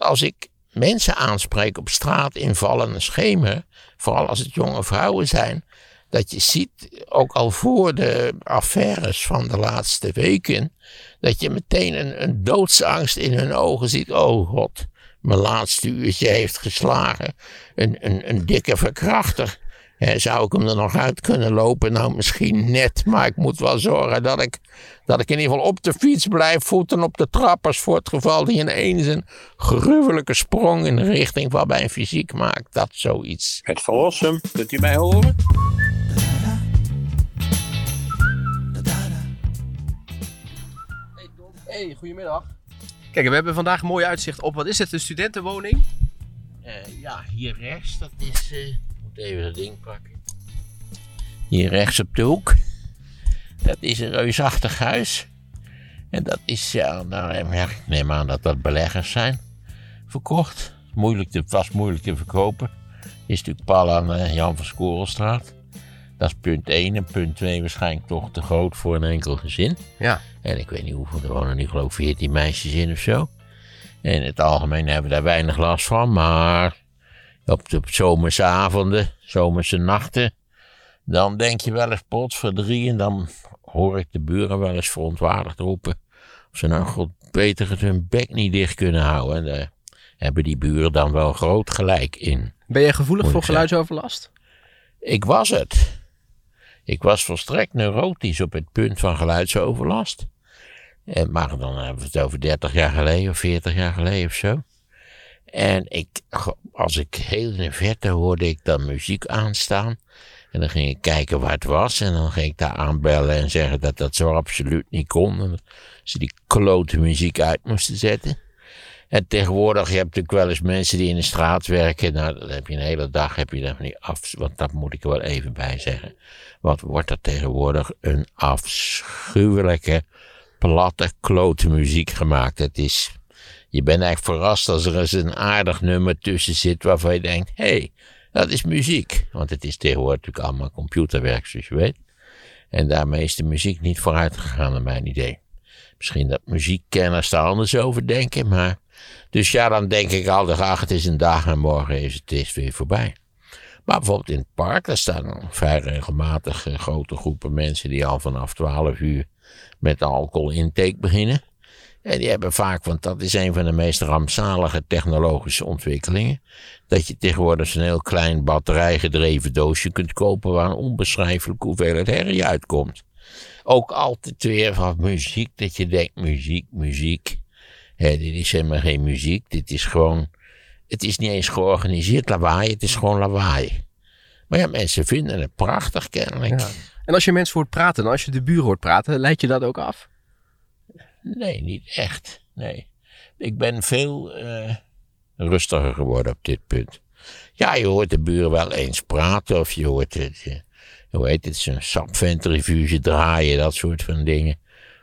als ik mensen aanspreek op straat in vallende schemer, vooral als het jonge vrouwen zijn, dat je ziet, ook al voor de affaires van de laatste weken, dat je meteen een, een doodsangst in hun ogen ziet. Oh god, mijn laatste uurtje heeft geslagen. Een, een, een dikke verkrachter. Zou ik hem er nog uit kunnen lopen? Nou, misschien net, maar ik moet wel zorgen dat ik, dat ik in ieder geval op de fiets blijf, voeten op de trappers, voor het geval die ineens een gruwelijke sprong in de richting van mijn fysiek maakt. Dat zoiets. Het verlossen, kunt u mij horen? Hey, goedemiddag. Kijk, we hebben vandaag een mooi uitzicht op, wat is het, een studentenwoning? Uh, ja, hier rechts, dat is, uh, ik moet even dat ding pakken. Hier rechts op de hoek, dat is een reusachtig huis. En dat is, ja, nou, ik neem aan dat dat beleggers zijn, verkocht. Moeilijk te, vast moeilijk te verkopen. Is natuurlijk pal aan uh, Jan van Skorelstraat. Dat is punt 1. En punt 2 waarschijnlijk toch te groot voor een enkel gezin. Ja. En ik weet niet hoeveel, er wonen nu geloof ik 14 meisjes in of zo. En in het algemeen hebben we daar weinig last van. Maar op de zomerse avonden, zomerse nachten, dan denk je wel eens pot voor drie. En dan hoor ik de buren wel eens verontwaardigd roepen. Of ze nou god beter hun bek niet dicht kunnen houden. En daar hebben die buren dan wel groot gelijk in. Ben je gevoelig voor geluidsoverlast? Ik was het. Ik was volstrekt neurotisch op het punt van geluidsoverlast. En, maar dan hebben we het over 30 jaar geleden of 40 jaar geleden of zo. En ik, als ik heel in de verte hoorde ik dan muziek aanstaan. En dan ging ik kijken waar het was. En dan ging ik daar aanbellen en zeggen dat dat zo absoluut niet kon. En dat ze die klote muziek uit moesten zetten. En tegenwoordig, je hebt natuurlijk wel eens mensen die in de straat werken. Nou, dan heb je een hele dag, heb je daar niet af. Want dat moet ik er wel even bij zeggen. Wat wordt er tegenwoordig een afschuwelijke, platte, klote muziek gemaakt. Het is, je bent eigenlijk verrast als er eens een aardig nummer tussen zit waarvan je denkt, hé, hey, dat is muziek. Want het is tegenwoordig natuurlijk allemaal computerwerk, zoals je weet. En daarmee is de muziek niet vooruit gegaan, naar mijn idee. Misschien dat muziekkenners daar anders over denken, maar dus ja, dan denk ik altijd, ach, het is een dag en morgen is het is weer voorbij. Maar bijvoorbeeld in het park, daar staan vrij regelmatig eh, grote groepen mensen die al vanaf 12 uur met alcohol intake beginnen. En die hebben vaak, want dat is een van de meest rampzalige technologische ontwikkelingen, dat je tegenwoordig zo'n heel klein batterijgedreven doosje kunt kopen waar een onbeschrijfelijke hoeveelheid herrie uitkomt. Ook altijd weer van muziek, dat je denkt muziek, muziek. Dit is helemaal geen muziek. Dit is gewoon. Het is niet eens georganiseerd lawaai, het is gewoon lawaai. Maar ja, mensen vinden het prachtig kennelijk. En als je mensen hoort praten, als je de buren hoort praten, leid je dat ook af? Nee, niet echt. Nee. Ik ben veel uh, rustiger geworden op dit punt. Ja, je hoort de buren wel eens praten, of je hoort het, uh, hoe heet het, zo'n draaien, dat soort van dingen.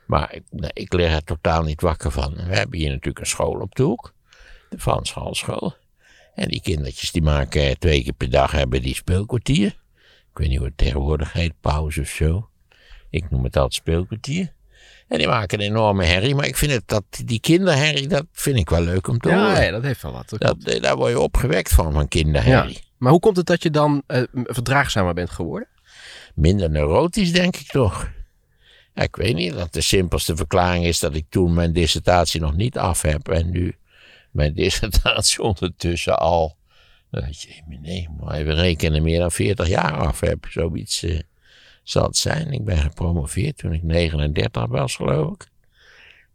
Maar ik, ik lig er totaal niet wakker van. We hebben hier natuurlijk een school op de hoek. De Van Schalschool. En die kindertjes die maken twee keer per dag hebben die speelkwartier. Ik weet niet hoe het tegenwoordig heet, pauze of zo. Ik noem het altijd speelkwartier. En die maken een enorme herrie. Maar ik vind het, dat, die kinderherrie, dat vind ik wel leuk om te ja, horen. Ja, dat heeft wel wat. Dat, eh, daar word je opgewekt van, van kinderherrie. Ja. Maar hoe komt het dat je dan uh, verdraagzamer bent geworden? Minder neurotisch, denk ik toch. Ja, ik weet niet, dat de simpelste verklaring is dat ik toen mijn dissertatie nog niet af heb. En nu mijn dissertatie ondertussen al, je, nee, maar even rekenen, meer dan 40 jaar af heb. Zoiets uh, zal het zijn. Ik ben gepromoveerd toen ik 39 was, geloof ik.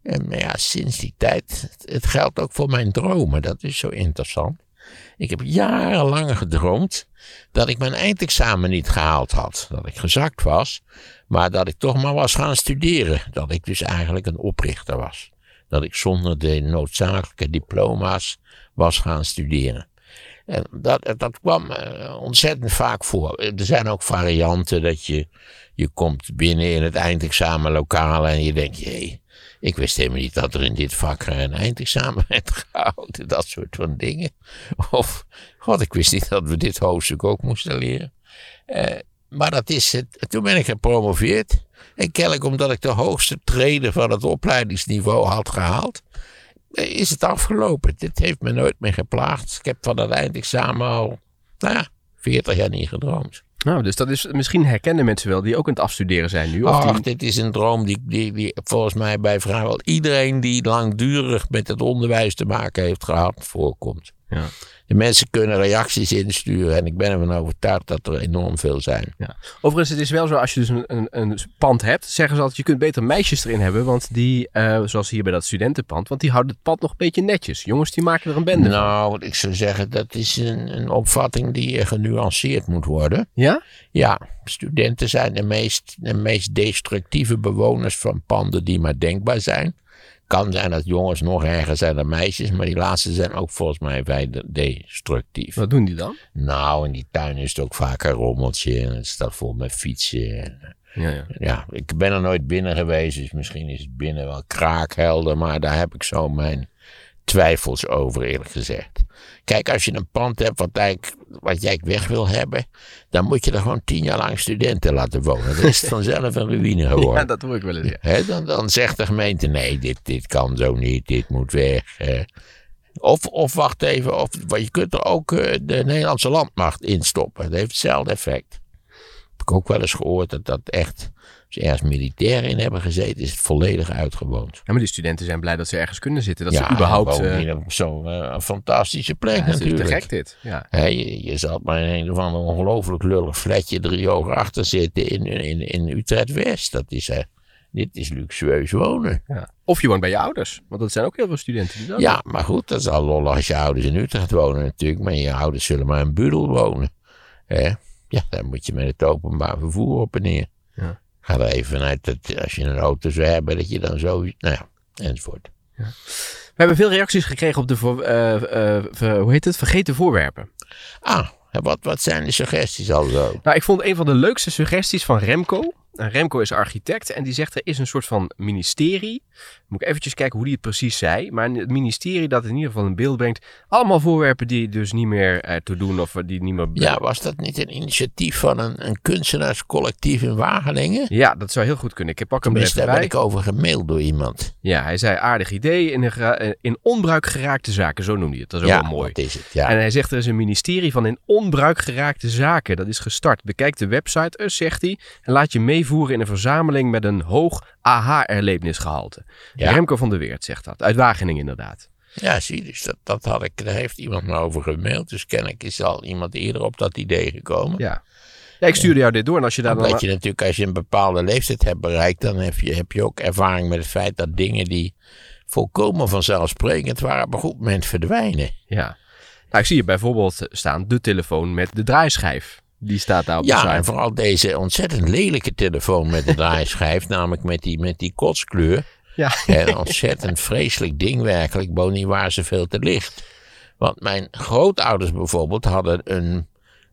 En maar ja, sinds die tijd, het, geldt ook voor mijn dromen, dat is zo interessant. Ik heb jarenlang gedroomd dat ik mijn eindexamen niet gehaald had. Dat ik gezakt was, maar dat ik toch maar was gaan studeren. Dat ik dus eigenlijk een oprichter was. Dat ik zonder de noodzakelijke diploma's was gaan studeren. En dat, dat kwam uh, ontzettend vaak voor. Er zijn ook varianten dat je, je komt binnen in het eindexamenlokaal en je denkt, jee, ik wist helemaal niet dat er in dit vak een eindexamen werd gehouden. Dat soort van dingen. Of, god, ik wist niet dat we dit hoofdstuk ook moesten leren. Uh, maar dat is het. Toen ben ik gepromoveerd. En kennelijk omdat ik de hoogste treden van het opleidingsniveau had gehaald. Is het afgelopen. Dit heeft me nooit meer geplaagd. Ik heb van dat eindexamen al, nou ja, 40 jaar niet gedroomd. Nou, dus dat is misschien herkennen mensen wel die ook aan het afstuderen zijn nu. Of Ach, die, dit is een droom die, die, die volgens mij bij vrijwel iedereen die langdurig met het onderwijs te maken heeft gehad, voorkomt. ja. De mensen kunnen reacties insturen en ik ben ervan overtuigd dat er enorm veel zijn. Ja. Overigens, het is wel zo, als je dus een, een, een pand hebt, zeggen ze altijd, je kunt beter meisjes erin hebben, want die, eh, zoals hier bij dat studentenpand, want die houden het pand nog een beetje netjes. Jongens, die maken er een bende van. Nou, wat ik zou zeggen, dat is een, een opvatting die genuanceerd moet worden. Ja? Ja, studenten zijn de meest, de meest destructieve bewoners van panden die maar denkbaar zijn. Kan zijn dat jongens nog erger zijn dan meisjes, maar die laatste zijn ook volgens mij vrij de- destructief. Wat doen die dan? Nou, in die tuin is het ook vaak een rommeltje en het staat vol met fietsen. En, Ja, ja. ja, ik ben er nooit binnen geweest, dus misschien is het binnen wel kraakhelder, maar daar heb ik zo mijn twijfels over, eerlijk gezegd. Kijk, als je een pand hebt wat, eigenlijk, wat jij weg wil hebben, dan moet je er gewoon tien jaar lang studenten laten wonen. Dan is het vanzelf een ruïne geworden. Ja, dat hoor ik wel eens. Ja. Dan, dan zegt de gemeente: nee, dit, dit kan zo niet, dit moet weg. Of, of wacht even, of, want je kunt er ook eh, de Nederlandse landmacht instoppen. Dat heeft hetzelfde effect. Heb ik ook wel eens gehoord dat dat echt, ze ergens militair in hebben gezeten, is het volledig uitgewoond. Ja, maar die studenten zijn blij dat ze ergens kunnen zitten. Dat ja, ze überhaupt... op zo'n eh, fantastische plek ja, het is te natuurlijk. gek dit. Ja. Je, je zat maar in een of ander ongelooflijk lullig flatje drie hoog achter zitten in, in, in Utrecht-West. Dat is, eh, dit is luxueus wonen. Ja. Of je woont bij je ouders. Want dat zijn ook heel veel studenten die dat Ja, maar goed, dat is al lollig als je ouders in Utrecht wonen natuurlijk. Maar je ouders zullen maar in Budel wonen. Ja, dan moet je met het openbaar vervoer op en neer. Ja. Ga er even vanuit dat als je een auto zou hebben, dat je dan zo... Nou ja, enzovoort. We hebben veel reacties gekregen op de, voor, eh, eh, hoe heet het, vergeten voorwerpen. Ah, wat, wat zijn de suggesties al zo? Nou, ik vond een van de leukste suggesties van Remco. En Remco is architect en die zegt er is een soort van ministerie. Moet ik eventjes kijken hoe die het precies zei. Maar het ministerie dat in ieder geval in beeld brengt. Allemaal voorwerpen die dus niet meer eh, te doen of die niet meer... Ja, was dat niet een initiatief van een, een kunstenaarscollectief in Wageningen? Ja, dat zou heel goed kunnen. Ik pak hem er Tenminste, even daar ben ik over gemaild door iemand. Ja, hij zei aardig idee in, een eh, in onbruik geraakte zaken. Zo noemde hij het. Dat is ook ja, wel mooi. wat is het? Ja. En hij zegt er is een ministerie van in onbruik geraakte zaken. Dat is gestart. Bekijk de website, eh, zegt hij. En laat je meevoeren in een verzameling met een hoog aha-erlebnisgehalte. Ja. Remco van der Weert zegt dat. Uit Wageningen inderdaad. Ja, zie, dus dat, dat had ik, daar heeft iemand me over gemaild. Dus kennelijk is al iemand eerder op dat idee gekomen. Ja. Ja, ik stuurde jou dit door. En als je daar dan... Omdat je natuurlijk, als je een bepaalde leeftijd hebt bereikt, dan heb je, heb je ook ervaring met het feit dat dingen die volkomen vanzelfsprekend waren, op een goed moment verdwijnen. Ja. Nou, ik zie hier bijvoorbeeld staan de telefoon met de draaischijf. Die staat daar op de Ja, site. en vooral deze ontzettend lelijke telefoon met de draaischijf, namelijk met die, met die kotskleur. Ja. Een ontzettend vreselijk ding werkelijk, bovendien waren ze veel te licht. Want mijn grootouders bijvoorbeeld hadden een,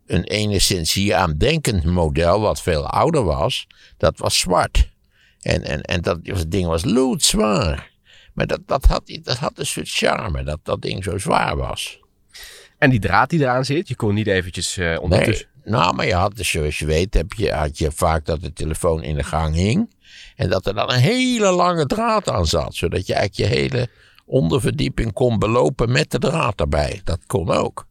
een enigszins hier aan denkend model, wat veel ouder was. Dat was zwart. En, en, en dat, dat ding was loodzwaar. Maar dat, dat, had, dat had een soort charme, dat dat ding zo zwaar was. En die draad die eraan zit, je kon niet eventjes Nee, ondertussen... nou, maar je had, dus zoals je weet, heb je, had je vaak dat de telefoon in de gang hing. En dat er dan een hele lange draad aan zat. Zodat je eigenlijk je hele onderverdieping kon belopen met de draad erbij. Dat kon ook.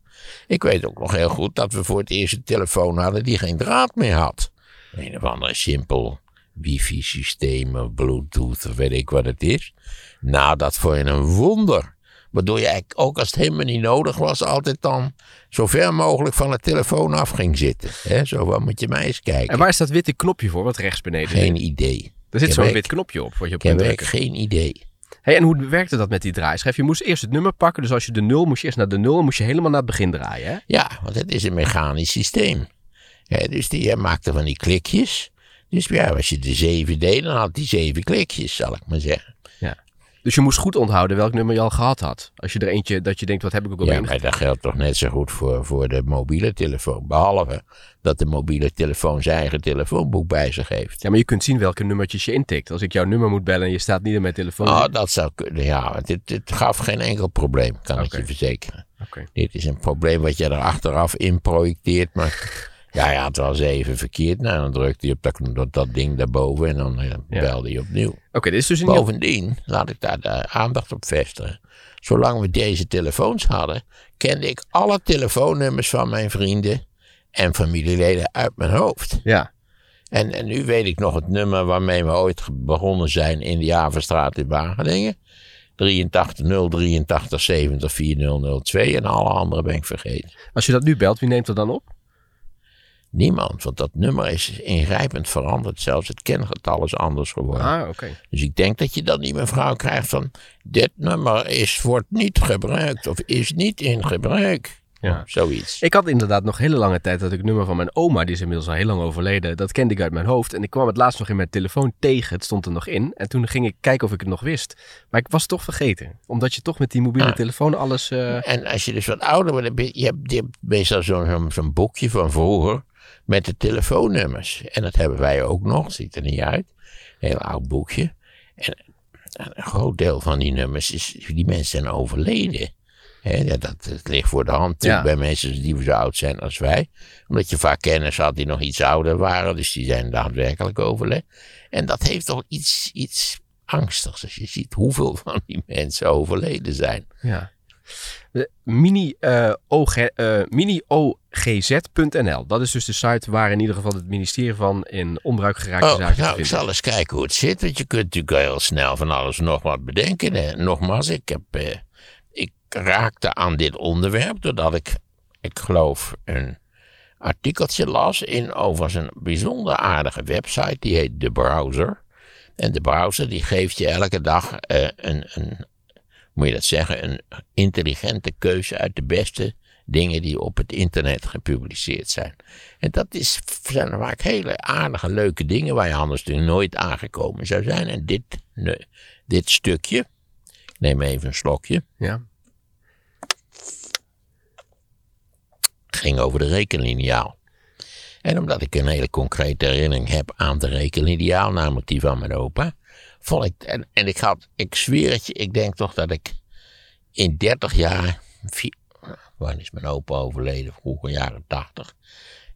Ik weet ook nog heel goed dat we voor het eerst een telefoon hadden die geen draad meer had. Een of andere simpel wifi-systeem of bluetooth of weet ik wat het is. Nou, dat vond je een wonder. Waardoor je eigenlijk ook als het helemaal niet nodig was, altijd dan zo ver mogelijk van de telefoon af ging zitten. Hè? Zo van, moet je mij eens kijken. En waar is dat witte knopje voor, wat rechts beneden Geen zit? idee. Er zit Ik zo'n heb wit knopje op, wat je op Ik heb kunt drukken. geen idee. Hey, en hoe werkte dat met die draaischijf? Je moest eerst het nummer pakken. Dus als je de nul moest je eerst naar de nul en moest je helemaal naar het begin draaien. Hè? Ja, want het is een mechanisch systeem. Dus die maakte van die klikjes. Dus ja, als je de zeven deed, dan had die zeven klikjes, zal ik maar zeggen. Dus je moest goed onthouden welk nummer je al gehad had. Als je er eentje dat je denkt, wat heb ik ook alweer Ja, maar dat geldt toch net zo goed voor, voor de mobiele telefoon. Behalve dat de mobiele telefoon zijn eigen telefoonboek bij zich heeft. Ja, maar je kunt zien welke nummertjes je intikt. Als ik jouw nummer moet bellen en je staat niet in mijn telefoon. Oh, dat zou kunnen, ja. Dit, dit gaf geen enkel probleem, kan ik je verzekeren. Oké. Dit is een probleem wat je er achteraf in projecteert, maar Ja, ja, het was even verkeerd. Nou, dan drukte hij op dat, dat, dat ding daarboven en dan eh, Ja. belde hij opnieuw. Oké, dit is dus een nieuw... Bovendien, laat ik daar de aandacht op vestigen. Zolang we deze telefoons hadden, kende ik alle telefoonnummers van mijn vrienden en familieleden uit mijn hoofd. Ja, En, en nu weet ik nog het nummer waarmee we ooit begonnen zijn in de Javerstraat in Wageningen. 83 083 70 4002 en alle andere ben ik vergeten. als je dat nu belt, wie neemt dat dan op? Niemand, want dat nummer is ingrijpend veranderd. Zelfs het kengetal is anders geworden. Ah, oké. Dus ik denk dat je dan die mevrouw krijgt van... dit nummer is, wordt niet gebruikt of is niet in gebruik. Ja. Of zoiets. Ik had inderdaad nog hele lange tijd dat ik het nummer van mijn oma, die is inmiddels al heel lang overleden, dat kende ik uit mijn hoofd. En ik kwam het laatst nog in mijn telefoon tegen, het stond er nog in. En toen ging ik kijken of ik het nog wist. Maar ik was het toch vergeten. Omdat je toch met die mobiele Ah. telefoon alles... eh, En als je dus wat ouder wordt, je, hebt, je hebt meestal zo'n boekje van vroeger met de telefoonnummers. En dat hebben wij ook nog, ziet er niet uit. Een heel oud boekje. En een groot deel van die nummers, is, die mensen zijn overleden. Hè, ja, dat, dat ligt voor de hand Ja. bij mensen die zo oud zijn als wij. Omdat je vaak kennis had die nog iets ouder waren, dus die zijn daadwerkelijk overleden. En dat heeft toch iets, iets angstigs als je ziet hoeveel van die mensen overleden zijn. Ja. De mini, eh, eh, mini-ogz.nl. Dat is dus de site waar in ieder geval het ministerie van in onbruik geraakte Oh, zaken nou, ik zal eens kijken hoe het zit. Want je kunt natuurlijk heel snel van alles nog wat bedenken. Hè. Nogmaals, ik, heb, eh, ik raakte aan dit onderwerp doordat ik, ik geloof, een artikeltje las in overigens een bijzonder aardige website. Die heet The Browser. En de browser die geeft je elke dag een, een, moet je dat zeggen, een intelligente keuze uit de beste dingen die op het internet gepubliceerd zijn. En dat is, zijn vaak hele aardige, leuke dingen waar je anders natuurlijk nooit aangekomen zou zijn. En dit, nee, dit stukje, ik neem even een slokje, Ja. ging over de rekenliniaal. En omdat ik een hele concrete herinnering heb aan de rekenliniaal, namelijk die van mijn opa, vond en, en ik had, ik zweer het je, ik denk toch dat ik in 30 jaar, wanneer is mijn opa overleden, vroeger jaren 80,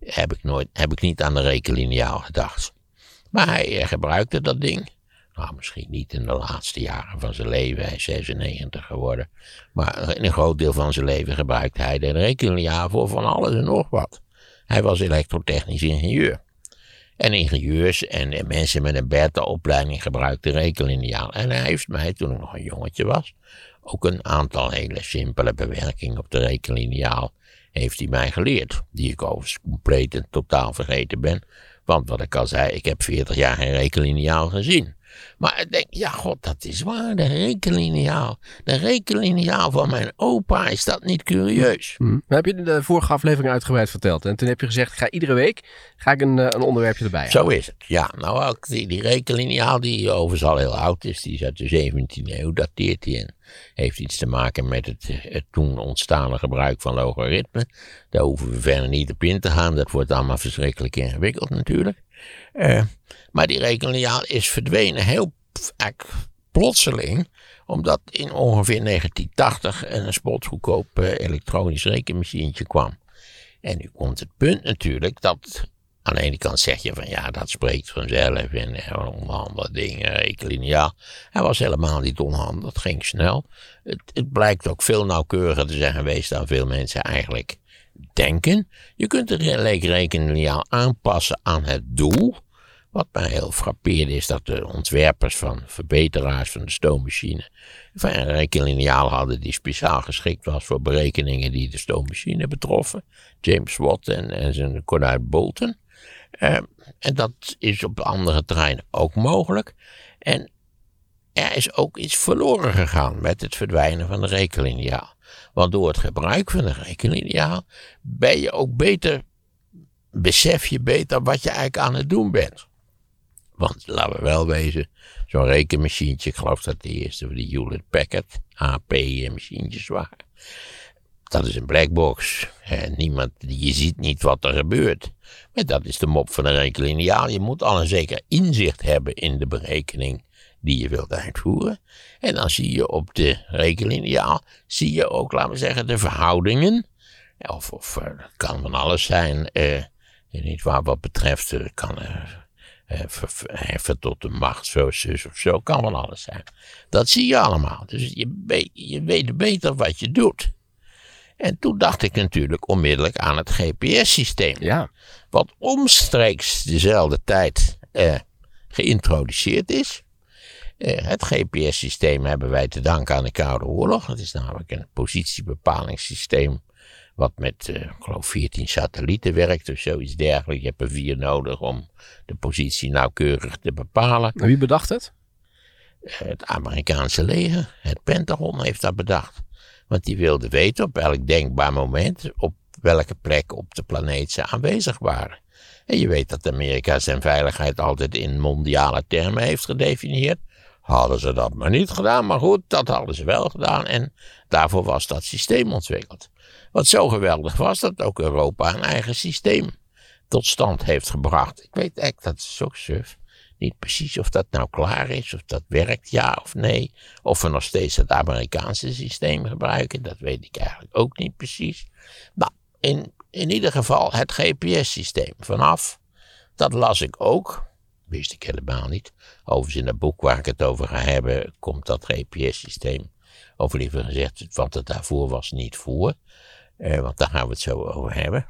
heb ik, nooit, heb ik niet aan de rekenliniaal gedacht. Maar hij eh, gebruikte dat ding. Nou, misschien niet in de laatste jaren van zijn leven. Hij is 96 geworden. Maar in een groot deel van zijn leven gebruikte hij de rekenliniaal voor van alles en nog wat. Hij was elektrotechnisch ingenieur. En ingenieurs en mensen met een beta-opleiding gebruikten rekenliniaal. En hij heeft mij, toen ik nog een jongetje was, ook een aantal hele simpele bewerkingen op de rekenliniaal heeft hij mij geleerd. Die ik overigens compleet en totaal vergeten ben. Want wat ik al zei, ik heb 40 jaar geen rekenliniaal gezien. Maar ik denk, ja god, dat is waar, de rekenliniaal. De rekenliniaal van mijn opa, is dat niet curieus? Hm. Dat heb je in de vorige aflevering uitgebreid verteld. En toen heb je gezegd, ik ga iedere week ga ik een, eh, een onderwerpje erbij. Zo is het. Ja, nou ook die, die rekenliniaal die overigens al heel oud is, die is uit de 17e eeuw, dateert die en heeft iets te maken met het, het toen ontstaande gebruik van logaritmen. Daar hoeven we verder niet op in te gaan, dat wordt allemaal verschrikkelijk ingewikkeld natuurlijk. Eh, maar die rekenliniaal is verdwenen heel plotseling, omdat in ongeveer 1980 een spotgoedkoop eh, elektronisch rekenmachientje kwam. En nu komt het punt natuurlijk dat aan de ene kant zeg je van ja, dat spreekt vanzelf en eh, onhandig dingen, rekenliniaal. Hij was helemaal niet onhandig, het ging snel. Het blijkt ook veel nauwkeuriger te zijn geweest dan veel mensen eigenlijk denken. Je kunt de re- rekenliniaal aanpassen aan het doel. Wat mij heel frappeerde is dat de ontwerpers van verbeteraars van de stoommachine een rekenliniaal hadden die speciaal geschikt was voor berekeningen die de stoommachine betroffen. James Watt en, zijn Cornuit Bolton. Eh, en dat is op andere terreinen ook mogelijk. En er is ook iets verloren gegaan met het verdwijnen van de rekenliniaal. Want door het gebruik van de rekenliniaal ben je ook beter, besef je beter wat je eigenlijk aan het doen bent. Want laten we wel wezen, zo'n rekenmachientje, ik geloof dat de eerste van die Hewlett Packard HP-machientjes waren. Dat is een blackbox. En niemand, je ziet niet wat er gebeurt. Maar dat is de mop van een rekenliniaal. Je moet al een zeker inzicht hebben in de berekening die je wilt uitvoeren. En dan zie je op de rekenliniaal, zie je ook, laten we zeggen, de verhoudingen. Of, of eh, dat kan van alles zijn. eh, En niet waar wat betreft, eh, kan eh, eh, ver- ver- heffen tot de macht, zo, zus of zo, kan van alles zijn. Dat zie je allemaal. Dus je, weet- je weet beter wat je doet. En toen dacht ik natuurlijk onmiddellijk aan het GPS-systeem. Ja. Wat omstreeks dezelfde tijd eh, geïntroduceerd is. Eh, het GPS-systeem hebben wij te danken aan de Koude Oorlog. Het is namelijk een positiebepalingssysteem. Wat met, eh, ik geloof, 14 satellieten werkt of zoiets dergelijks. Je hebt er vier nodig om de positie nauwkeurig te bepalen. En wie bedacht het? Het Amerikaanse leger, het Pentagon, heeft dat bedacht. Want die wilde weten op welk denkbaar moment, op welke plek op de planeet ze aanwezig waren. En je weet dat Amerika zijn veiligheid altijd in mondiale termen heeft gedefinieerd. Hadden ze dat maar niet gedaan, maar goed, dat hadden ze wel gedaan en daarvoor was dat systeem ontwikkeld. Wat zo geweldig was dat ook Europa een eigen systeem tot stand heeft gebracht. Ik weet eigenlijk, dat is ook suf. Niet precies of dat nou klaar is, of dat werkt, ja of nee. Of we nog steeds het Amerikaanse systeem gebruiken, dat weet ik eigenlijk ook niet precies. Nou, in, in ieder geval het GPS-systeem. Vanaf, dat las ik ook, wist ik helemaal niet. Overigens in het boek waar ik het over ga hebben, komt dat GPS-systeem. Of liever gezegd, wat het daarvoor was, niet voor. Eh, want daar gaan we het zo over hebben.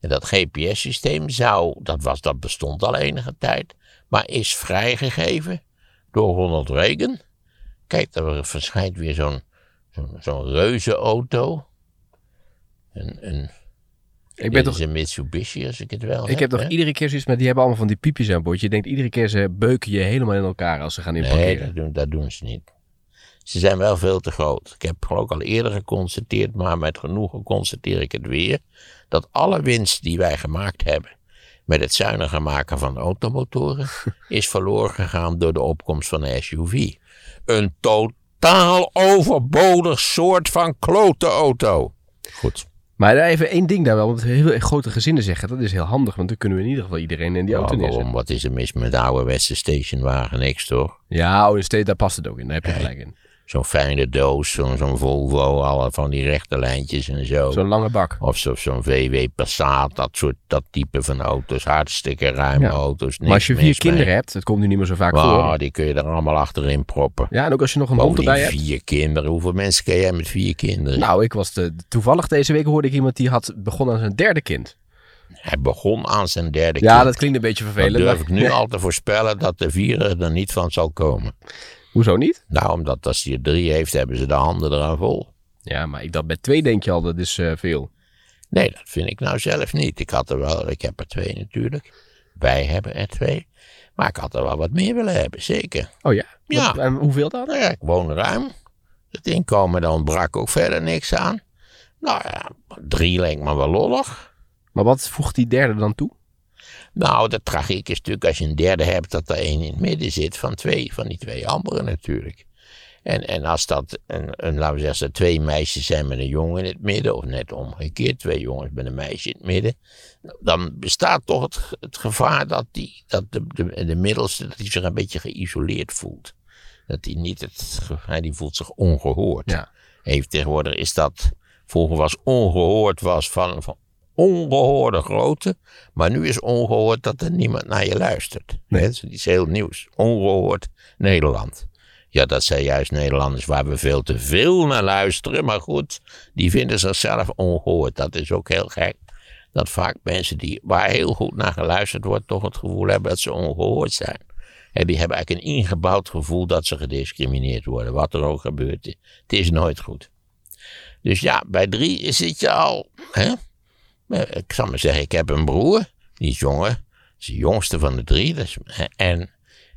En dat GPS-systeem zou, dat, was, dat bestond al enige tijd, maar is vrijgegeven door Ronald Reagan. Kijk, er verschijnt weer zo'n zo'n zo'n reuzenauto. Een, een, Ik ben toch... een Mitsubishi, als ik het wel Ik heb toch iedere keer zoiets met, die hebben allemaal van die piepjes aan boord. Je denkt iedere keer ze beuken je helemaal in elkaar als ze gaan Nee, inparkeren. dat doen, dat doen ze niet. Ze zijn wel veel te groot. Ik heb geloof ik al eerder geconstateerd, maar met genoegen constateer ik het weer. Dat alle winst die wij gemaakt hebben met het zuiniger maken van automotoren, is verloren gegaan door de opkomst van de SUV. Een totaal overbodig soort van klote auto. Goed. Maar even één ding daar wel, want heel grote gezinnen zeggen, dat is heel handig, want dan kunnen we in ieder geval iedereen in die auto neerzetten. waarom? Wat is er mis met de ouderwetse stationwagen? Niks toch? Ja, oh, daar past het ook in, daar heb je gelijk in. Zo'n fijne doos, zo'n zo'n Volvo, alle van die rechte lijntjes en zo. Zo'n lange bak. Of zo- zo'n VW Passat, dat soort, dat type van auto's. Hartstikke ruime Ja. auto's. Maar als je vier mee. kinderen hebt, dat komt nu niet meer zo vaak Oh, voor. die kun je er allemaal achterin proppen. Ja, en ook als je nog een hond erbij hebt. vier kinderen. Hoeveel mensen ken jij met vier kinderen? Nou, ik was de, toevallig deze week hoorde ik iemand die had begonnen aan zijn derde kind. Hij begon aan zijn derde Ja, kind. dat klinkt een beetje Dan vervelend. durf maar- ik nu al te voorspellen dat de vierde er niet van zal komen. Hoezo niet? Nou, omdat als hij er drie heeft, hebben ze de handen eraan vol. Ja, maar ik dacht bij twee denk je al, dat is eh, veel. Nee, dat vind ik nou zelf niet. Ik had er wel, ik heb er twee natuurlijk. Wij hebben er twee. Maar ik had er wel wat meer willen hebben, zeker. Oh ja? Ja. Wat- en hoeveel dan? Nou ja, ik woon ruim. Het inkomen dan ontbrak ook verder niks aan. Nou ja, drie lijkt me wel lollig. Maar wat voegt die derde dan toe? Nou, de tragiek is natuurlijk als je een derde hebt, dat er één in het midden zit van twee, van die twee anderen natuurlijk. En, en als dat, een, een, laten we zeggen, als er twee meisjes zijn met een jongen in het midden, of net omgekeerd, twee jongens met een meisje in het midden, dan bestaat toch het, het gevaar dat, die, dat de, de, de middelste dat die zich een beetje geïsoleerd voelt. Dat hij niet het, hij die voelt zich ongehoord. Ja. Heeft tegenwoordig is dat, vroeger was ongehoord was van, van ongehoorde grootte, maar nu is ongehoord dat er niemand naar je luistert. Nee. Dat is heel nieuws. Ongehoord Nederland. Ja, dat zijn juist Nederlanders waar we veel te veel naar luisteren. Maar goed, die vinden zichzelf ongehoord. Dat is ook heel gek. Dat vaak mensen die, waar heel goed naar geluisterd wordt, toch het gevoel hebben dat ze ongehoord zijn. En die hebben eigenlijk een ingebouwd gevoel dat ze gediscrimineerd worden. Wat er ook gebeurt. Het is nooit goed. Dus ja, bij drie zit je al. Hè? Eh, Ik zal maar zeggen, ik heb een broer. Die is jonger. Dat is de jongste van de drie. En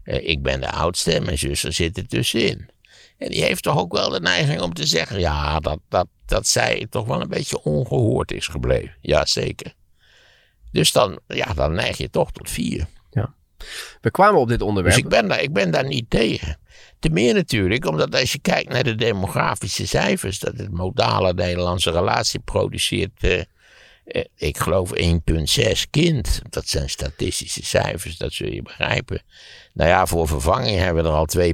eh, ik ben de oudste en mijn zuster zit er tussenin. En die heeft toch ook wel de neiging om te zeggen: ja, dat, dat, dat zij toch wel een beetje ongehoord is gebleven. Jazeker. Dus dan, ja, dan neig je toch tot vier. We kwamen op dit onderwerp. Dus ik ben, daar, ik ben daar niet tegen. Te meer natuurlijk, omdat als je kijkt naar de demografische cijfers, dat het modale Nederlandse relatie produceert, eh, ik geloof 1,6 kind. Dat zijn statistische cijfers, dat zul je begrijpen. Nou ja, voor vervanging hebben we er al 2,2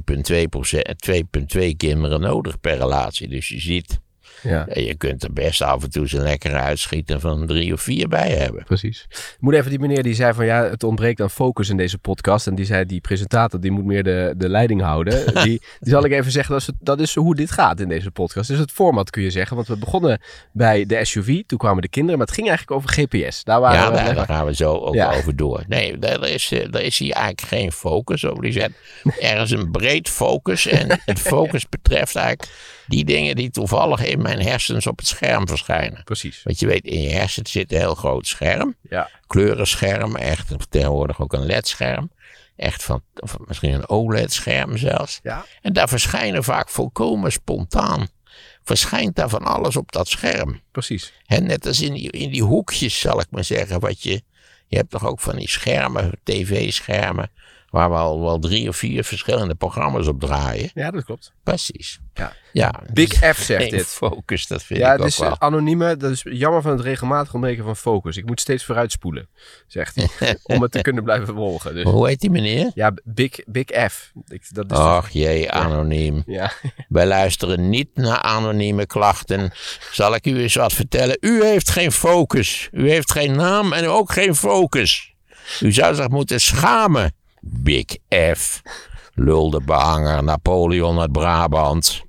2,2 kinderen nodig per relatie. Dus je ziet, Ja. En je kunt er best af en toe zo'n lekkere uitschieter van drie of vier bij hebben. Precies. Ik moet even die meneer die zei van ja, het ontbreekt aan focus in deze podcast. En die zei die presentator die moet meer de, de leiding houden. Die, die zal ik even zeggen, dat is, dat is hoe dit gaat in deze podcast. Dus het format kun je zeggen. Want we begonnen bij de SUV, toen kwamen de kinderen. Maar het ging eigenlijk over GPS. Daar waren Ja, we daar, daar gaan we zo ook Ja. over door. Nee, daar is, eh, daar is hier eigenlijk geen focus over. Die zegt, er is een breed focus. En het focus betreft eigenlijk die dingen die toevallig in mijn hersens op het scherm verschijnen. Precies. Want je weet, in je hersens zit een heel groot scherm. Ja. Kleurenscherm, echt tegenwoordig ook een LED-scherm. Echt van, of misschien een OLED-scherm zelfs. Ja. En daar verschijnen vaak volkomen spontaan. Verschijnt daar van alles op dat scherm. Precies. Hè, net als in die, in die hoekjes, zal ik maar zeggen. Wat je, je hebt toch ook van die schermen, tv-schermen. Waar wel, wel drie of vier verschillende programma's op draaien. Ja, dat klopt. Precies. Ja. Ja. Big F zegt dit. focus, dat vind Ja, ik het ook is wel. anonieme. Dat is jammer van het regelmatig ontbreken van focus. Ik moet steeds vooruitspoelen, zegt hij. om het te kunnen blijven volgen. Dus Hoe heet die meneer? ja, Big, big F. Ik, dat is Och jee, anoniem. ja. Wij luisteren niet naar anonieme klachten. Zal ik u eens wat vertellen? U heeft geen focus. U heeft geen naam en ook geen focus. U zou zich moeten schamen. Big F. Lulde behanger Napoleon uit Brabant.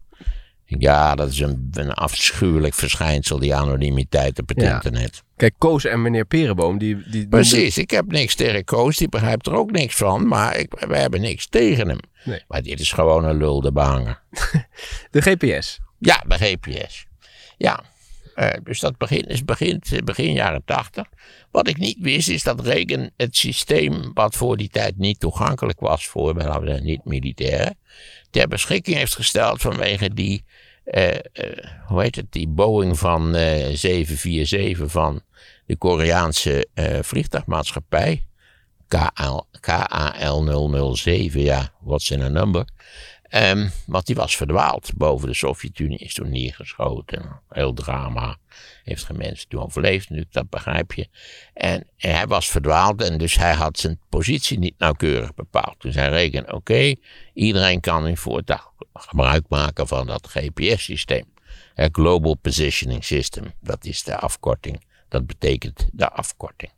Ja, dat is een, een afschuwelijk verschijnsel, die anonimiteit op het Ja. internet. Kijk, Koos en meneer Perenboom, die... die Precies, ik heb niks tegen Koos, die begrijpt er ook niks van, maar ik, we hebben niks tegen hem. Nee. Maar dit is gewoon een lulde behanger. De GPS. Ja, de GPS. Ja, eh, dus dat begin, is begint, eh, begin jaren tachtig. Wat ik niet wist is dat Reagan het systeem, wat voor die tijd niet toegankelijk was voor niet-militairen, ter beschikking heeft gesteld vanwege die, eh, hoe heet het, die Boeing van eh 747 van de Koreaanse vliegtuigmaatschappij. KL, KAL 007, ja, what's in a number. Ehm, want die was verdwaald boven de Sovjet-Unie, is toen neergeschoten. Heel drama. Heeft geen mensen toen overleefd, natuurlijk, dat begrijp je. En, hij was verdwaald en dus hij had zijn positie niet nauwkeurig bepaald. Toen zei Reagan, oké, iedereen kan nu voortaan gebruik maken van dat GPS-systeem. Global Positioning System, dat is de afkorting. Dat betekent de afkorting.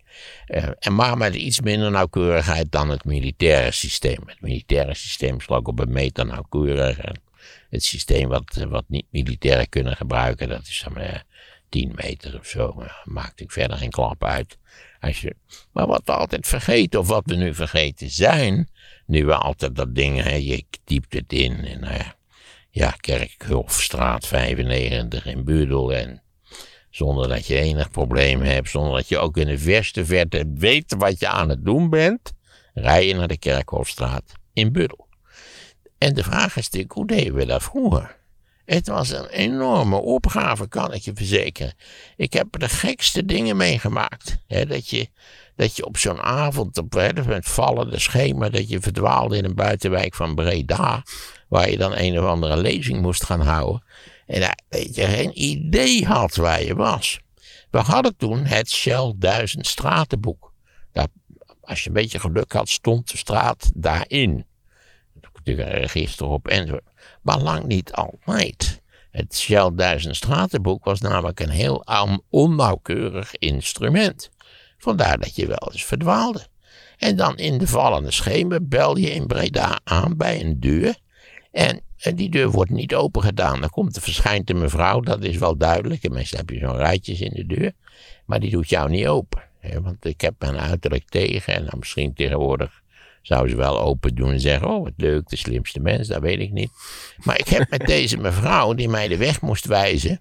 Eh, en maar met iets minder nauwkeurigheid dan het militaire systeem. Het militaire systeem ook op een meter nauwkeurig. En het systeem wat, eh, wat niet-militairen kunnen gebruiken, dat is dan eh, 10 meter of zo. Maakt ik verder geen klap uit. Als je, maar wat we altijd vergeten, of wat we nu vergeten zijn, nu we altijd dat ding, hè, je typt het in. En, eh, ja, Kerkhofstraat 95 in Budel. En zonder dat je enig probleem hebt, zonder dat je ook in de verste verte weet wat je aan het doen bent, rij je naar de Kerkhofstraat in Budel. En de vraag is natuurlijk, hoe deden we dat vroeger? Het was een enorme opgave, kan ik je verzekeren. Ik heb de gekste dingen meegemaakt. Dat, je, dat je op zo'n avond, op hè, met vallende schemer, dat je verdwaalde in een buitenwijk van Breda, waar je dan een of andere lezing moest gaan houden. En dat je geen idee had waar je was. We hadden toen het Shell 1000 stratenboek. Als je een beetje geluk had, stond de straat daarin. Natuurlijk een register op en Maar lang niet altijd. Het Shell 1000 stratenboek was namelijk een heel onnauwkeurig instrument. Vandaar dat je wel eens verdwaalde. En dan in de vallende schemer bel je in Breda aan bij een deur. En eh, die deur wordt niet open gedaan. Dan komt er verschijnt een mevrouw, dat is wel duidelijk. En meestal heb je zo'n rijtjes in de deur. Maar die doet jou niet open. Hè, want ik heb mijn uiterlijk tegen. En dan misschien tegenwoordig zou ze wel open doen en zeggen: Oh, wat leuk, de slimste mens, dat weet ik niet. Maar ik heb met deze mevrouw, die mij de weg moest wijzen,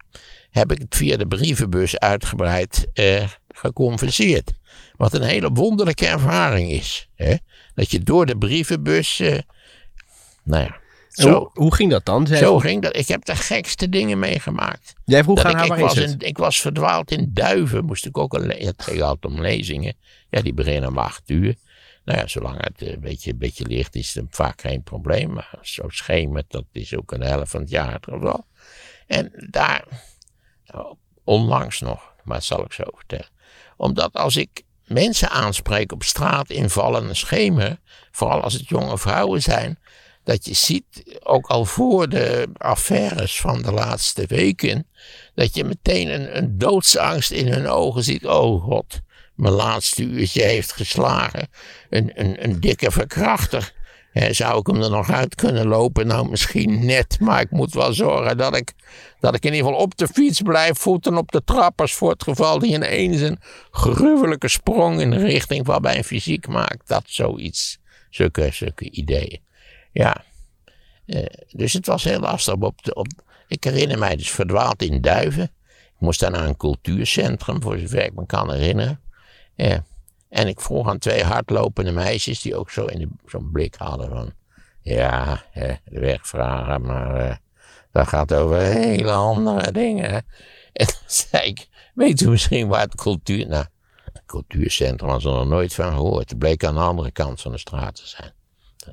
heb ik het via de brievenbus uitgebreid eh, geconverseerd. Wat een hele wonderlijke ervaring is. Hè? Dat je door de brievenbus. eh, nou ja, En zo, Hoe, hoe ging dat dan? Zo ging dat. Ik heb de gekste dingen meegemaakt. Jij vroeg Dat aan ik, haar ik, waar was in- ik was verdwaald in Duiven. Moest ik ook een Het ging altijd om lezingen. Ja, die beginnen om acht uur. Nou ja, zolang het eh, een beetje, een beetje licht is, is het vaak geen probleem. Maar zo schemert, dat is ook een helft van het jaar het geval. En daar, nou, onlangs nog, maar dat zal ik zo vertellen. Omdat als ik mensen aanspreek op straat in vallende schemer, vooral als het jonge vrouwen zijn, dat je ziet, ook al voor de affaires van de laatste weken, dat je meteen een, een doodsangst in hun ogen ziet. Oh god, mijn laatste uurtje heeft geslagen. Een, een, een dikke verkrachter. Hè, zou ik hem er nog uit kunnen lopen? Nou, misschien net, maar ik moet wel zorgen dat ik, dat ik in ieder geval op de fiets blijf, voeten op de trappers, voor het geval die ineens een gruwelijke sprong in de richting van mijn fysiek maakt. Dat zoiets, zulke, zulke ideeën. Ja, eh, dus het was heel lastig. Op op, ik herinner mij dus verdwaald in Duiven. Ik moest dan naar een cultuurcentrum, voor zover ik me kan herinneren. En ik vroeg aan twee hardlopende meisjes die ook zo zo'n blik hadden van... Ja, de weg vragen, maar eh, dat gaat over hele andere dingen. En dan zei ik, weet u misschien waar het cultuur... Nou, het cultuurcentrum was er nog nooit van gehoord. Het bleek aan de andere kant van de straat te zijn.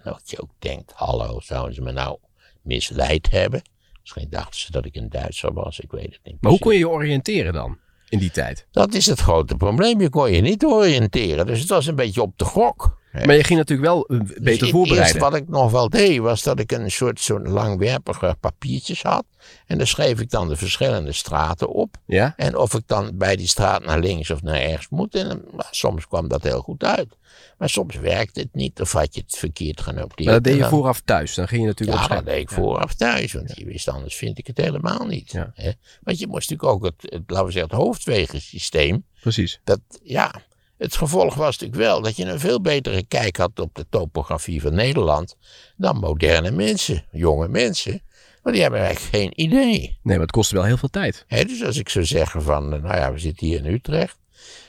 Dat je ook denkt, hallo, zouden ze me nou misleid hebben? Misschien dachten ze dat ik een Duitser was, ik weet het niet. Maar hoe kon je je oriënteren dan in die tijd? Dat is het grote probleem. Je kon je niet oriënteren. Dus het was een beetje op de gok. Maar je ging natuurlijk wel uh, beter dus voorbereiden. Eerst wat ik nog wel deed, was dat ik een soort, soort langwerpige papiertjes had. En daar schreef ik dan de verschillende straten op. Ja? En of ik dan bij die straat naar links of naar rechts moet. En nou, soms kwam dat heel goed uit. Maar soms werkte het niet of had je het verkeerd genoteerd. Maar dat deed je dan- vooraf thuis. Dan ging je natuurlijk ja, dat deed ik vooraf thuis, want je wist anders vind ik het helemaal niet. Ja. Hè? Want je moest natuurlijk ook het, het, laten we zeggen, het hoofdwegensysteem, Precies. dat, ja, het gevolg was natuurlijk wel dat je een veel betere kijk had op de topografie van Nederland dan moderne mensen, jonge mensen. Want die hebben eigenlijk geen idee. Nee, maar het kostte wel heel veel tijd. Dus als ik zou zeggen van, eh, nou ja, we zitten hier in Utrecht.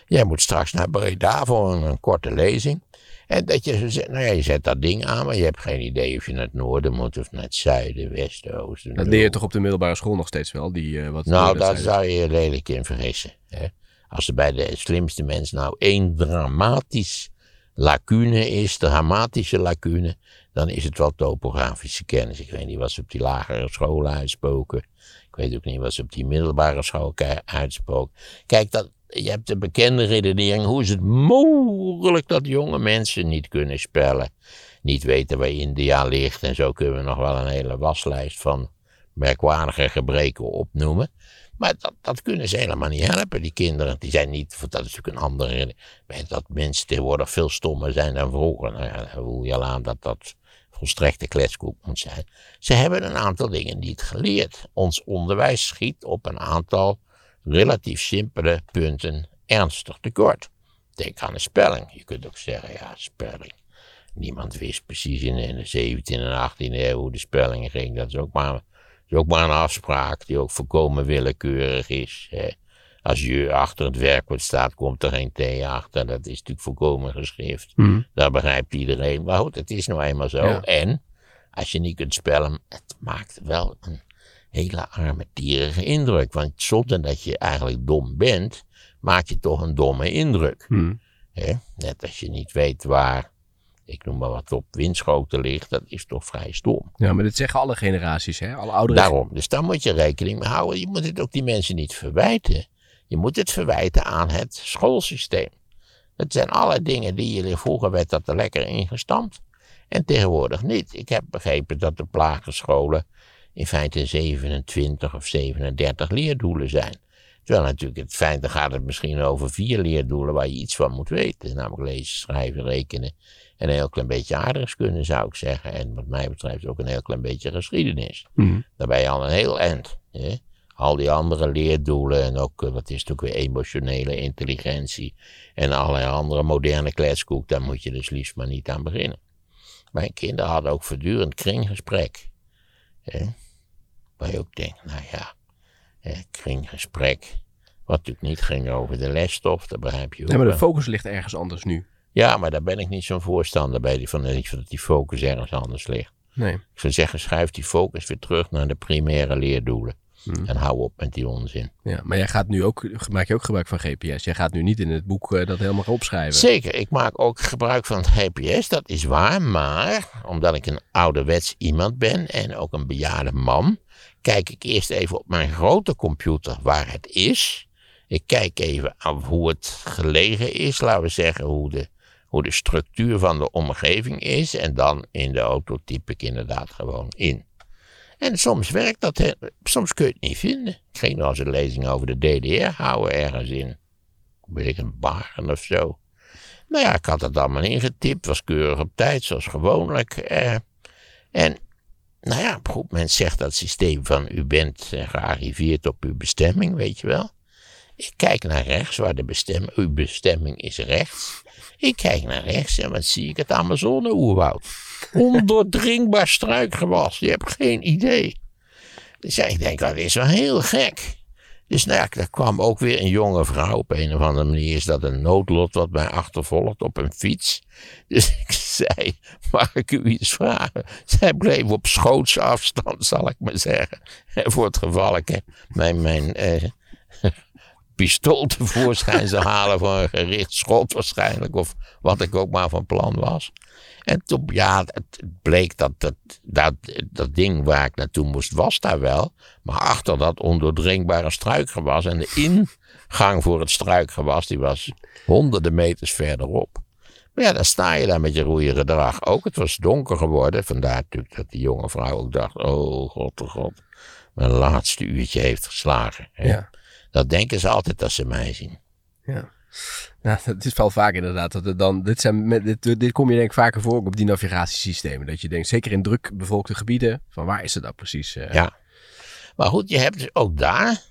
Jij moet straks naar Breda voor een, een korte lezing. En dat je zegt, nou ja, je zet dat ding aan, maar je hebt geen idee of je naar het noorden moet of naar het zuiden, westen, oosten. Dat leer je toch op de middelbare school nog steeds wel? Die, eh, wat Nou, daar zou je je lelijk in vergissen. Hè? Als er bij de slimste mens nou één dramatisch lacune is, dramatische lacune, dan is het wel topografische kennis. Ik weet niet wat ze op die lagere scholen uitspoken. Ik weet ook niet wat ze op die middelbare school ke- uitspoken. Kijk, dat, je hebt de bekende redenering. Hoe is het mogelijk dat jonge mensen niet kunnen spellen? Niet weten waar India ligt. En zo kunnen we nog wel een hele waslijst van merkwaardige gebreken opnoemen. Maar dat, dat kunnen ze helemaal niet helpen, die kinderen. Die zijn niet, dat is natuurlijk een andere reden. Dat mensen tegenwoordig veel stommer zijn dan vroeger. Nou voel je al aan dat dat volstrekte kletskoek moet zijn. Ze hebben een aantal dingen niet geleerd. Ons onderwijs schiet op een aantal relatief simpele punten ernstig tekort. Denk aan de spelling. Je kunt ook zeggen, ja, spelling. Niemand wist precies in, in de 17e en 18e eeuw hoe de spelling ging. Dat is ook maar, is ook maar een afspraak die ook volkomen willekeurig is. Hè. Als je achter het werkwoord staat, komt er geen T achter. Dat is natuurlijk volkomen geschrift. Mhm. Dat begrijpt iedereen. Maar goed, het is nou eenmaal zo. Ja. En als je niet kunt spellen, het maakt wel een hele armetierige indruk. Want zonder dat je eigenlijk dom bent, maak je toch een domme indruk. Mhm. Hè? Net als je niet weet waar, ik noem maar wat op, Winschoten ligt, dat is toch vrij stom. Ja, maar dit zeggen alle generaties, hè? Alle oudere Daarom, dus daar moet je rekening mee houden. Je moet het ook die mensen niet verwijten. Je moet het verwijten aan het schoolsysteem. Het zijn alle dingen die je vroeger werd dat er lekker ingestampt. En tegenwoordig niet. Ik heb begrepen dat de plagerscholen in feite 27 of 37 leerdoelen zijn. Terwijl natuurlijk het feit, dan gaat het misschien over vier leerdoelen waar je iets van moet weten. Namelijk lezen, schrijven, rekenen en een heel klein beetje aardrijkskunde zou ik zeggen. En wat mij betreft ook een heel klein beetje geschiedenis. Mhm. Daar ben je al een heel eind. Hè? Al die andere leerdoelen en ook, eh, wat is het ook weer, emotionele intelligentie en allerlei andere moderne kletskoek, daar moet je dus liefst maar niet aan beginnen. Mijn kinderen hadden ook voortdurend kringgesprek. Hè? Waar je ook denkt, nou ja, kringgesprek. Wat natuurlijk niet ging over de lesstof, dat begrijp je ook Nee, maar de focus ligt ergens anders nu. Ja, maar daar ben ik niet zo'n voorstander bij, van, dat die focus ergens anders ligt. Nee. Ik zou zeggen, schuif die focus weer terug naar de primaire leerdoelen. Hmm. En hou op met die onzin. Ja, maar jij gaat nu ook, maak je ook gebruik van GPS. Jij gaat nu niet in het boek eh, dat helemaal opschrijven. Zeker, ik maak ook gebruik van GPS, dat is waar. Maar omdat ik een ouderwets iemand ben en ook een bejaarde man, kijk ik eerst even op mijn grote computer waar het is. Ik kijk even af hoe het gelegen is, laten we zeggen, hoe de hoe de structuur van de omgeving is. En dan in de auto typ ik inderdaad gewoon in. En soms werkt dat, soms kun je het niet vinden. Ik ging nog eens een lezing over de DDR houden ergens in. Weet ik, een Baren of zo. Nou ja, ik had het allemaal ingetypt, was keurig op tijd, zoals gewoonlijk. Eh, en, nou ja, goed moment zegt dat systeem van u bent gearriveerd op uw bestemming, weet je wel. Ik kijk naar rechts, waar de bestemming, uw bestemming is rechts. Ik kijk naar rechts en wat zie ik? Het Amazone-oerwoud. Ondoordringbaar struikgewas, je hebt geen idee. Dus ik denk, dat is wel heel gek. Dus nou ja, er kwam ook weer een jonge vrouw. Op een of andere manier is dat een noodlot wat mij achtervolgt op een fiets. Dus ik zei, mag ik u iets vragen? Zij bleef op schootsafstand, zal ik maar zeggen. Voor het geval ik mijn, mijn eh, pistool tevoorschijn zou halen voor een gericht schot waarschijnlijk. Of wat ik ook maar van plan was. En toen, ja, het bleek dat, dat dat, dat ding waar ik naartoe moest, was daar wel. Maar achter dat ondoordringbare struikgewas en de ingang voor het struikgewas, die was honderden meters verderop. Maar ja, dan sta je daar met je roeie gedrag ook. Het was donker geworden. Vandaar natuurlijk dat die jonge vrouw ook dacht: oh god, oh god. Mijn laatste uurtje heeft geslagen. Ja. Dat denken ze altijd als ze mij zien. Ja. Nou, het is wel vaak inderdaad. Dat het dan, dit, zijn, dit, dit kom je denk ik vaker voor ook op die navigatiesystemen. Dat je denkt, zeker in druk bevolkte gebieden, van waar is het nou precies? Uh... Ja. Maar goed, je hebt dus ook daar,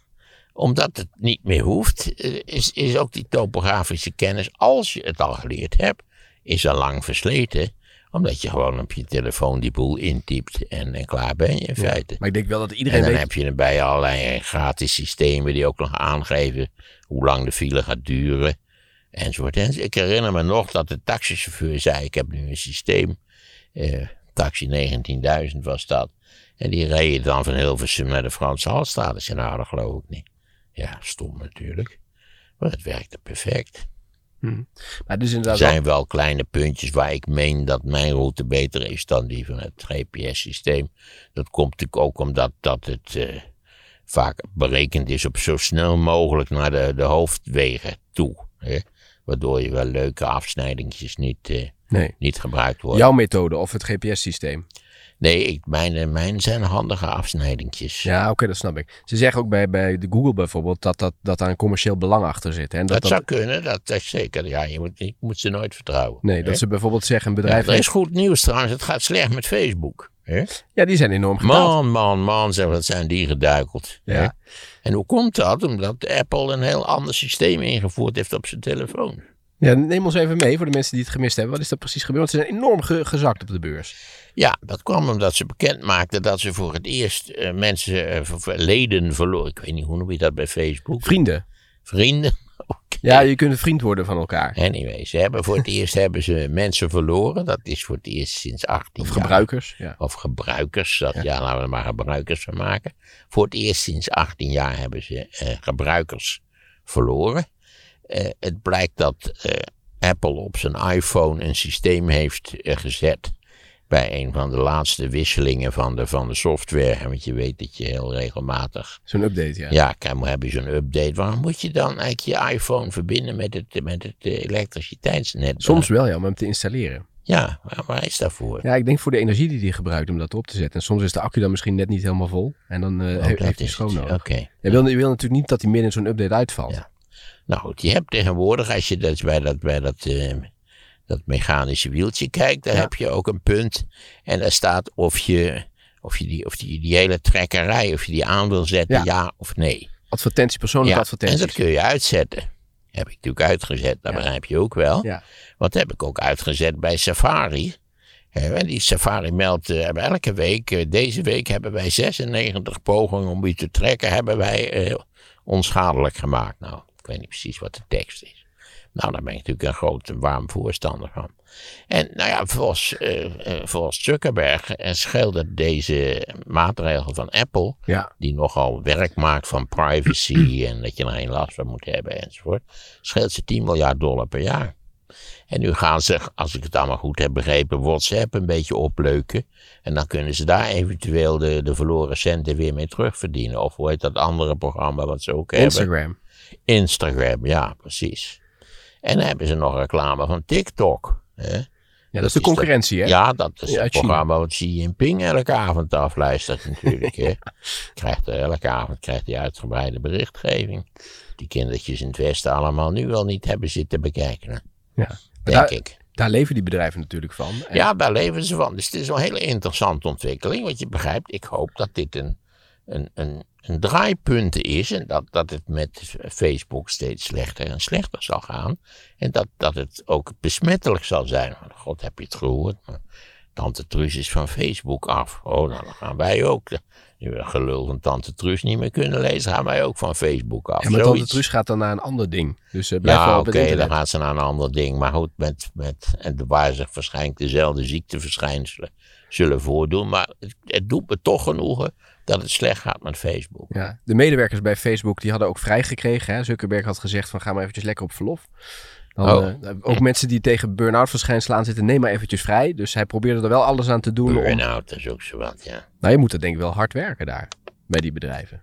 omdat het niet meer hoeft, eh, is, is ook die topografische kennis, als je het al geleerd hebt, is al lang versleten omdat je gewoon op je telefoon die boel intypt en, en klaar ben je in feite. Maar ik denk wel dat iedereen En dan weet... heb je erbij allerlei gratis systemen die ook nog aangeven hoe lang de file gaat duren. Enzovoort. En ik herinner me nog dat de taxichauffeur zei, ik heb nu een systeem. Eh, taxi 19.000 was dat. En die reed dan van Hilversum naar de Franse Halstraat. Ik zei, nou dat geloof ik niet. Ja, stom natuurlijk. Maar het werkte perfect. Maar dus Er zijn wel kleine puntjes waar ik meen dat mijn route beter is dan die van het GPS-systeem. Dat komt natuurlijk ook omdat dat het eh, vaak berekend is op zo snel mogelijk naar de, de hoofdwegen toe. Hè? Waardoor je wel leuke afsnijdingjes niet, eh, Nee. niet gebruikt worden. Jouw methode of het GPS-systeem. Nee, ik, mijn, mijn zijn handige afsnijdingjes. Ja, oké, dat snap ik. Ze zeggen ook bij, bij de Google bijvoorbeeld dat, dat, dat daar een commercieel belang achter zit. Hè? En dat, dat, zou kunnen, dat is zeker. Ja, je moet, je moet ze nooit vertrouwen. Nee, hè? dat ze bijvoorbeeld zeggen een Ja, bedrijf... er is goed nieuws trouwens, het gaat slecht met Facebook. Hè? Ja, die zijn enorm gedaald. Man, man, man, zeg, wat zijn die geduikeld. Ja. hè? En hoe komt dat? Omdat Apple een heel ander systeem ingevoerd heeft op zijn telefoon. Ja, neem ons even mee voor de mensen die het gemist hebben. Wat is dat precies gebeurd? Want ze zijn enorm ge- gezakt op de beurs. Ja, dat kwam omdat ze bekend maakten dat ze voor het eerst eh, mensen, eh, leden verloren. Ik weet niet hoe noem je dat bij Facebook. Vrienden. Vrienden. Ja, je kunt vriend worden van elkaar. Anyway, ze hebben voor het eerst hebben ze mensen verloren. Dat is voor het eerst sinds 18 Of jaar. gebruikers. Ja. Of gebruikers. Dat, ja. laten we er maar gebruikers van maken. Voor het eerst sinds 18 jaar hebben ze eh, gebruikers verloren. Het blijkt dat Apple op zijn iPhone een systeem heeft gezet. Bij een van de laatste wisselingen van de, van de software. Want je weet dat je heel regelmatig. Zo'n update, ja. Ja, maar heb je zo'n update. Waarom moet je dan eigenlijk je iPhone verbinden met het, met het eh, elektriciteitsnet? Soms wel, ja, om hem te installeren. Ja, waar, waar is dat voor? Ja, ik denk voor de energie die hij gebruikt om dat op te zetten. En soms is de accu dan misschien net niet helemaal vol. En dan eh Oh, heeft hij schoon nodig. Je, wil, je wil natuurlijk niet dat hij midden in zo'n update uitvalt. Ja. Nou goed, je hebt tegenwoordig, als je dat bij dat, bij dat, eh, dat mechanische wieltje kijkt, daar Ja. heb je ook een punt. En daar staat of je, of je, die, of die, die hele trekkerij, of je die aan wil zetten, Ja. ja, of nee. Advertentie, persoonlijke Ja, en advertenties. dat kun je uitzetten. Heb ik natuurlijk uitgezet, dat begrijp je ook wel. Want dat heb ik ook uitgezet bij Safari. En die Safari meldt eh, elke week, eh, deze week hebben wij 96 pogingen om u te trekken, hebben wij eh, onschadelijk gemaakt. Nou, ik weet niet precies wat de tekst is. Nou, daar ben ik natuurlijk een groot warm voorstander van. En nou ja, volgens, eh, volgens Zuckerberg eh, scheelde deze maatregel van Apple Ja. die nogal werk maakt van privacy en dat je er geen last van moet hebben enzovoort, scheelt ze 10 miljard dollar per jaar. En nu gaan ze, als ik het allemaal goed heb begrepen, WhatsApp een beetje opleuken. En dan kunnen ze daar eventueel de, de verloren centen weer mee terugverdienen. Of hoe heet dat andere programma wat ze ook hebben? Instagram. Instagram, ja, precies. En dan hebben ze nog reclame van TikTok. Hè? Ja, dat is de concurrentie, hè? Ja, dat is Ja, het China. programma wat Xi Jinping elke avond afluistert natuurlijk. hè. Krijgt er elke avond krijgt hij uitgebreide berichtgeving. Die kindertjes in het Westen allemaal nu al niet hebben zitten bekijken. Ja. Denk daar, ik. daar leven die bedrijven natuurlijk van. En- Ja, daar leven ze van. Dus het is een hele interessante ontwikkeling. Want je begrijpt, ik hoop dat dit een, een, een, een draaipunt is. En dat, dat het met Facebook steeds slechter en slechter zal gaan. En dat, dat het ook besmettelijk zal zijn. God, heb je het gehoord? Maar Tante Truus is van Facebook af. Oh, nou, dan gaan wij ook. Nu we gelul van Tante Truus niet meer kunnen lezen, gaan wij ook van Facebook af. Ja, maar Tante. Truus gaat dan naar een ander ding. Dus uh, blijf wel Ja, oké, dan gaat ze naar een ander ding. Maar goed, met, met, en waar zich waarschijnlijk dezelfde ziekteverschijnselen zullen voordoen. Maar het, het doet me toch genoegen dat het slecht gaat met Facebook. Ja, de medewerkers bij Facebook die hadden ook vrijgekregen. Hè? Zuckerberg had gezegd van ga maar eventjes lekker op verlof. Dan, Oh. eh, ook mensen die tegen burn-out verschijnselen aan zitten, neem maar eventjes vrij. Dus hij probeerde er wel alles aan te doen. Burn-out, dat is ook zo wat, ja. Nou, je moet er denk ik wel hard werken daar, bij die bedrijven.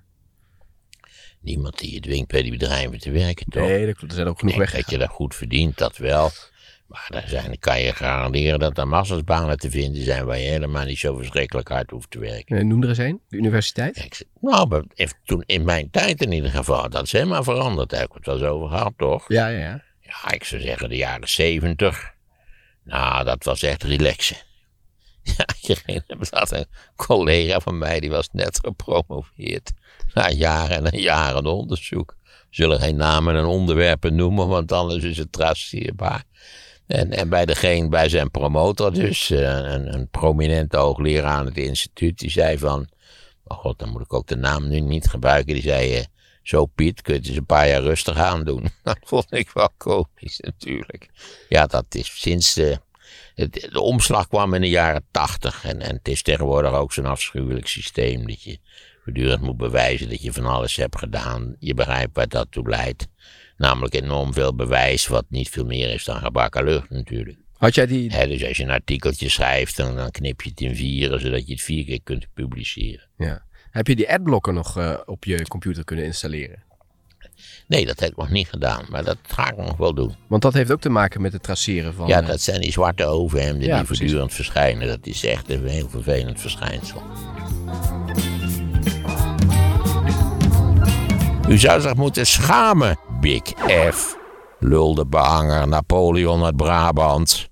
Niemand die je dwingt bij die bedrijven te werken, toch? Nee, dat. Er zijn ook genoeg weg. dat je daar goed verdient, dat wel. Maar daar zijn, kan je garanderen dat er massa's banen te vinden zijn waar je helemaal niet zo verschrikkelijk hard hoeft te werken. Eh, Noem er eens een, de universiteit. Ik nou, toen in mijn tijd in ieder geval, dat is helemaal veranderd. Daar heb ik het wel eens over gehad, toch? Ja, ja, ja. Ja, ik zou zeggen de jaren zeventig. Nou, dat was echt relaxen. Ja, je ging, zat een collega van mij, die was net gepromoveerd. Na jaren en jaren onderzoek. Zullen geen namen en onderwerpen noemen, want anders is het traceerbaar. En, en bij, degene, bij zijn promotor, dus eh, een, een prominente hoogleraar aan het instituut, die zei van... Oh god, dan moet ik ook de naam nu niet gebruiken. Die zei, eh, zo Piet, kun je het eens een paar jaar rustig aan doen. Dat vond ik wel komisch natuurlijk. Ja, dat is sinds de, het- de omslag kwam in de jaren tachtig. En, en het is tegenwoordig ook zo'n afschuwelijk systeem dat je voortdurend moet bewijzen dat je van alles hebt gedaan. Je begrijpt waar dat toe leidt. Namelijk enorm veel bewijs, wat niet veel meer is dan gebakken lucht natuurlijk. Had jij die... Dus als je een artikeltje schrijft, dan, dan knip je het in vieren, zodat je het vier keer kunt publiceren. Ja. Heb je die adblocker nog eh, op je computer kunnen installeren? Nee, dat heb ik nog niet gedaan, maar dat ga ik nog wel doen. Want dat heeft ook te maken met het traceren van... Ja, eh, dat zijn die zwarte overhemden Ja, die precies. voortdurend verschijnen. Dat is echt een heel vervelend verschijnsel. U zou zich moeten schamen, Big F. Lulde behanger Napoleon uit Brabant.